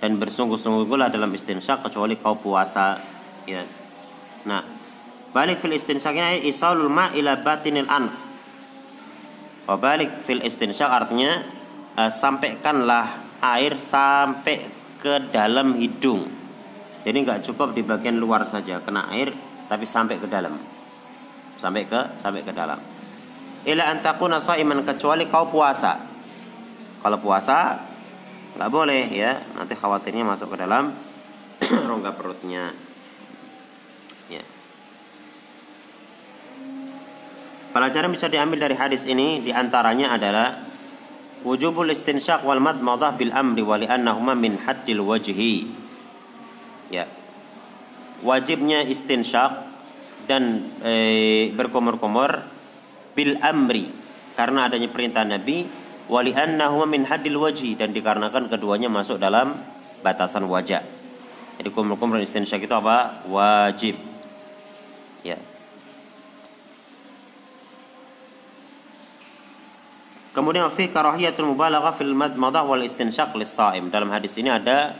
Speaker 1: Dan bersungguh-sungguhlah dalam istinsyak kecuali kau puasa. Ya. Nah, balik fil istinsyaknya isalul ma ila batinil anf. Wa balik fil istinsyak artinya uh, sampaikanlah air sampai ke dalam hidung. Jadi nggak cukup di bagian luar saja kena air, tapi sampai ke dalam, sampai ke sampai ke dalam. Ila antakuna iman kecuali kau puasa. Kalau puasa nggak boleh ya, nanti khawatirnya masuk ke dalam (clears throat) rongga perutnya. Ya. Pelajaran bisa diambil dari hadis ini di antaranya adalah wujubul istinsyaq wal madmadah bil amri wa li'annahuma min haddil wajhi ya wajibnya istinsyaq dan e, berkumur-kumur bil amri karena adanya perintah Nabi wali annahu min hadil wajhi dan dikarenakan keduanya masuk dalam batasan wajah. Jadi kumur-kumur istinsyak itu apa? Wajib. Kemudian fi karahiyatul mubalaghah fil madmadah wal istinsyaq lis saim. Dalam hadis ini ada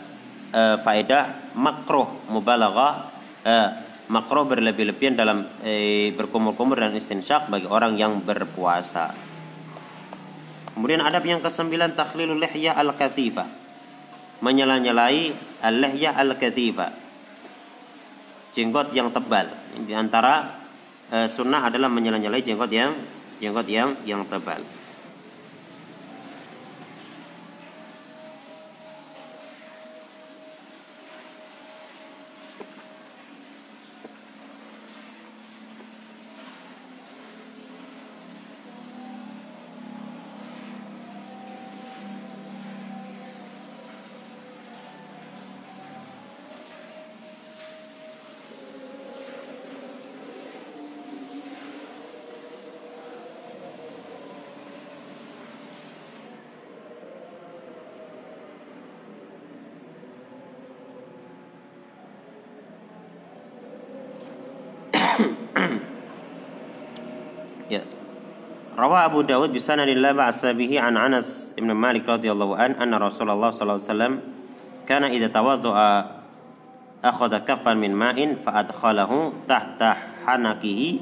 Speaker 1: uh, faedah makruh mubalaghah uh, makruh berlebih-lebihan dalam uh, berkumur-kumur dan istinsyak bagi orang yang berpuasa. Kemudian adab yang kesembilan takhlilul lihyah al-kasifah. Menyela-nyelai al-lihyah al-kasifah. Jenggot yang tebal. Di antara uh, sunnah adalah menyela-nyelai jenggot yang jenggot yang yang tebal. Rawa Abu Dawud bi sanadin la ba'sa bihi an Anas bin Malik radhiyallahu an anna Rasulullah sallallahu alaihi wasallam kana idza tawadda'a akhadha min ma'in fa adkhalahu tahta hanakihi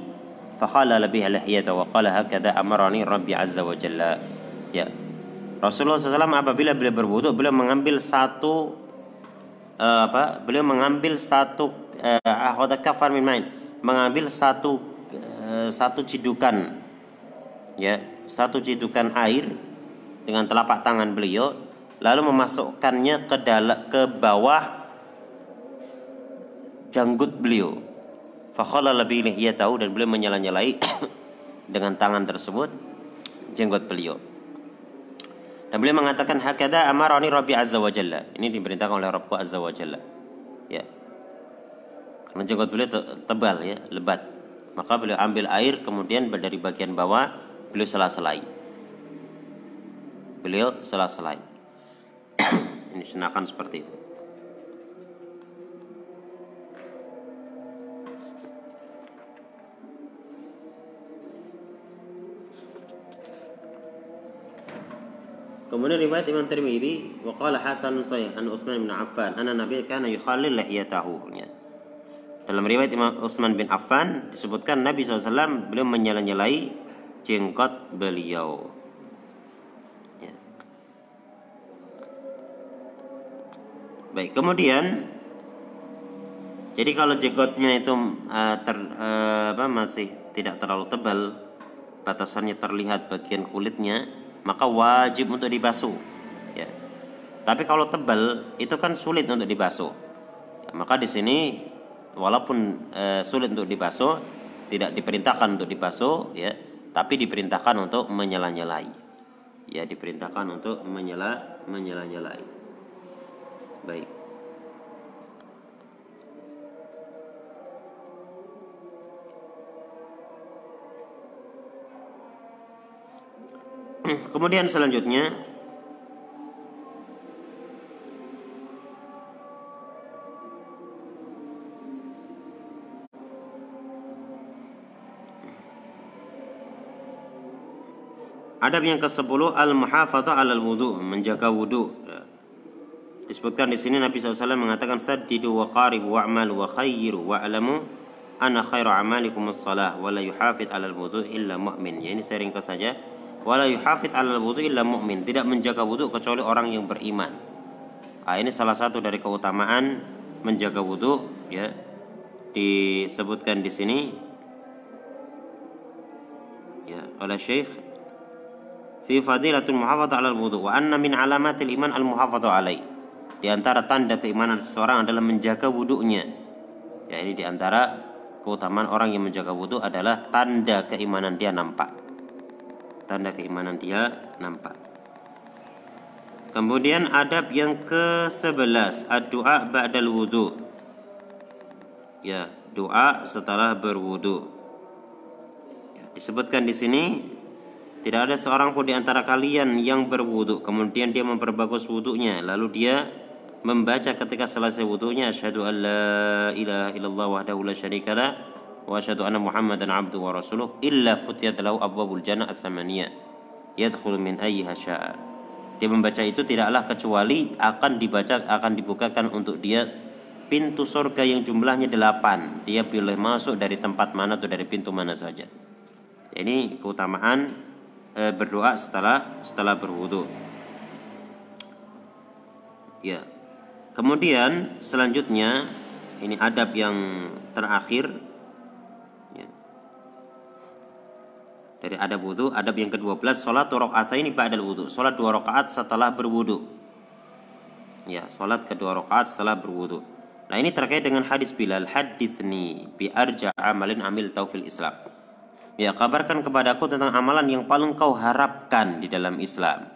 Speaker 1: fa khalala biha wa qala hakadha amarani rabbi azza wa jalla. Ya. Rasulullah SAW apabila beliau berwudu beliau mengambil satu uh, apa beliau mengambil satu uh, akhadha kaffan min ma'in mengambil satu uh, satu cidukan ya satu cidukan air dengan telapak tangan beliau lalu memasukkannya ke dalam ke bawah janggut beliau. Fakhala lebih ia tahu dan beliau menyala-nyalai (coughs) dengan tangan tersebut jenggot beliau. Dan beliau mengatakan hakada amarani rabbi azza wa jalla. Ini diperintahkan oleh Rabbku azza wa jalla. Ya. Karena jenggot beliau tebal ya lebat. Maka beliau ambil air kemudian dari bagian bawah beliau salah-selai. Beliau salah-selai. (clears throat) Ini senakan seperti itu. Kemudian riwayat Imam Tirmidzi wa qala Hasan Sahih an Utsman bin Affan anna Nabi kana yukhallil lihiyatahu. Ya. Dalam riwayat Imam Utsman bin Affan disebutkan Nabi SAW beliau menyela-nyelai jenggot beliau. Ya. Baik, kemudian jadi kalau jenggotnya itu uh, ter, uh, apa, masih tidak terlalu tebal, batasannya terlihat bagian kulitnya, maka wajib untuk dibasuh. Ya. Tapi kalau tebal itu kan sulit untuk dibasuh. Ya, maka di sini walaupun uh, sulit untuk dibasuh, tidak diperintahkan untuk dibasuh, ya tapi diperintahkan untuk menyela-nyelai. Ya, diperintahkan untuk menyela menyela-nyelai. Baik. (clears throat) Kemudian selanjutnya Adab yang ke-10 al-muhafadzah 'alal wudu, menjaga wudu. Ya. Disebutkan di sini Nabi SAW mengatakan saddidu wa qaribu wa'malu wa khayyiru wa'lamu ana khairu amalikum as-salah wa la yuhafid 'alal wudu illa mu'min. Ya ini saya ringkas saja. Wa la yuhafid 'alal wudu illa mu'min. Tidak menjaga wudu kecuali orang yang beriman. Ah ini salah satu dari keutamaan menjaga wudu ya. Disebutkan di sini ya oleh Syekh fi fadilatul muhafadzah alal wudu wa anna min alamatil iman al muhafadzah alai. Di antara tanda keimanan seseorang adalah menjaga wudunya. Ya ini di antara keutamaan orang yang menjaga wudu adalah tanda keimanan dia nampak. Tanda keimanan dia nampak. Kemudian adab yang ke-11, ad-du'a ba'dal wudu. Ya, doa setelah berwudu. Ya, disebutkan di sini tidak ada seorang pun di antara kalian yang berwudu kemudian dia memperbagus wudunya lalu dia membaca ketika selesai wudunya asyhadu an la ilaha illallah wahdahu la syarikalah wa asyhadu anna muhammadan abduhu wa rasuluh illa futiyat lahu abwabul jannah as-samaniyah yadkhulu min ayyiha syaa. Dia membaca itu tidaklah kecuali akan dibaca akan dibukakan untuk dia pintu surga yang jumlahnya delapan. Dia boleh masuk dari tempat mana atau dari pintu mana saja. Ini keutamaan e, berdoa setelah setelah berwudu. Ya. Kemudian selanjutnya ini adab yang terakhir. Dari adab wudhu adab yang ke-12 salat ini ba'dal wudhu salat dua rakaat setelah berwudhu ya salat kedua rakaat setelah berwudhu nah ini terkait dengan hadis Bilal. Hadithni bi arja amalin amil taufil Islam ya kabarkan kepadaku tentang amalan yang paling kau harapkan di dalam Islam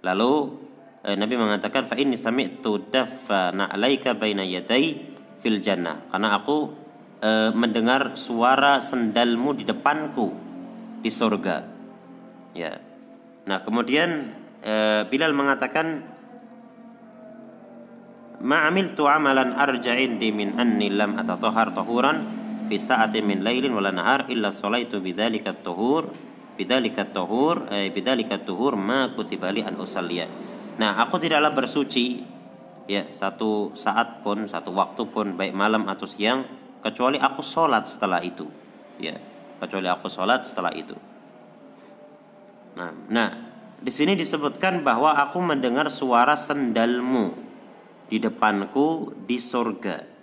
Speaker 1: lalu eh, Nabi mengatakan fa inni sami'tu daffa alaika baina yaday fil jannah karena aku eh, mendengar suara sendalmu di depanku di surga. Ya. Nah, kemudian e, Bilal mengatakan Ma'amil tu amalan arja indi min anni lam atatahhar tahuran fi sa'atin min lailin wala nahar illa salaitu bidzalika tuhur bidzalika tuhur eh, bidzalika tuhur ma kutiba li an usalliya. Nah, aku tidaklah bersuci ya satu saat pun satu waktu pun baik malam atau siang kecuali aku sholat setelah itu ya kecuali aku sholat setelah itu. Nah, nah di sini disebutkan bahwa aku mendengar suara sendalmu di depanku di surga.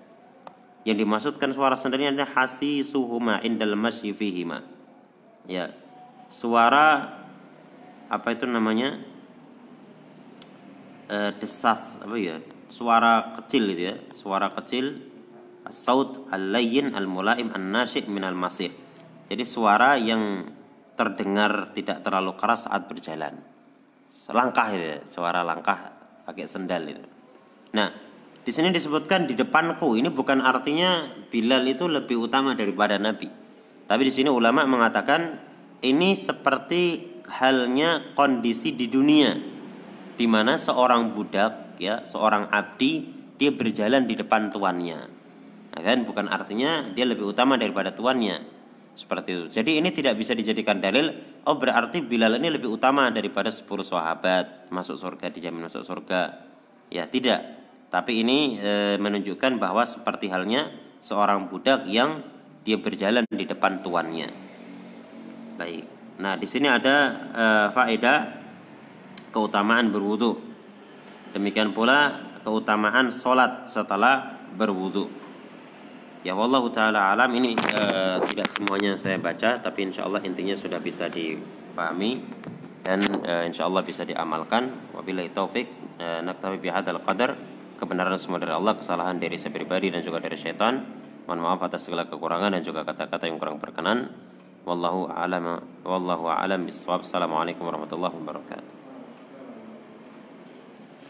Speaker 1: Yang dimaksudkan suara sendalnya adalah suhuma indal masyifihima. Ya, suara apa itu namanya? E, desas apa ya? Suara kecil gitu ya, suara kecil saut al-layyin al-mulaim an-nasyid min al-masir jadi suara yang terdengar tidak terlalu keras saat berjalan. Langkah ya, suara langkah pakai sendal itu. Nah, di sini disebutkan di depanku. Ini bukan artinya Bilal itu lebih utama daripada Nabi. Tapi di sini ulama mengatakan ini seperti halnya kondisi di dunia di mana seorang budak ya, seorang abdi dia berjalan di depan tuannya. Nah, kan bukan artinya dia lebih utama daripada tuannya seperti itu. Jadi ini tidak bisa dijadikan dalil. Oh berarti Bilal ini lebih utama daripada 10 sahabat masuk surga dijamin masuk surga. Ya tidak. Tapi ini e, menunjukkan bahwa seperti halnya seorang budak yang dia berjalan di depan tuannya. Baik. Nah di sini ada e, faedah keutamaan berwudu. Demikian pula keutamaan sholat setelah berwudu. Ya wallahu taala alam ini uh, tidak semuanya saya baca tapi insya Allah intinya sudah bisa dipahami dan uh, insya Allah bisa diamalkan. Wabillahi taufik uh, naktafi bihadzal qadar. Kebenaran semua dari Allah, kesalahan dari saya pribadi dan juga dari syaitan. Mohon maaf atas segala kekurangan dan juga kata-kata yang kurang berkenan. Wallahu a'lam wallahu a'lam bissawab. Assalamualaikum warahmatullahi wabarakatuh.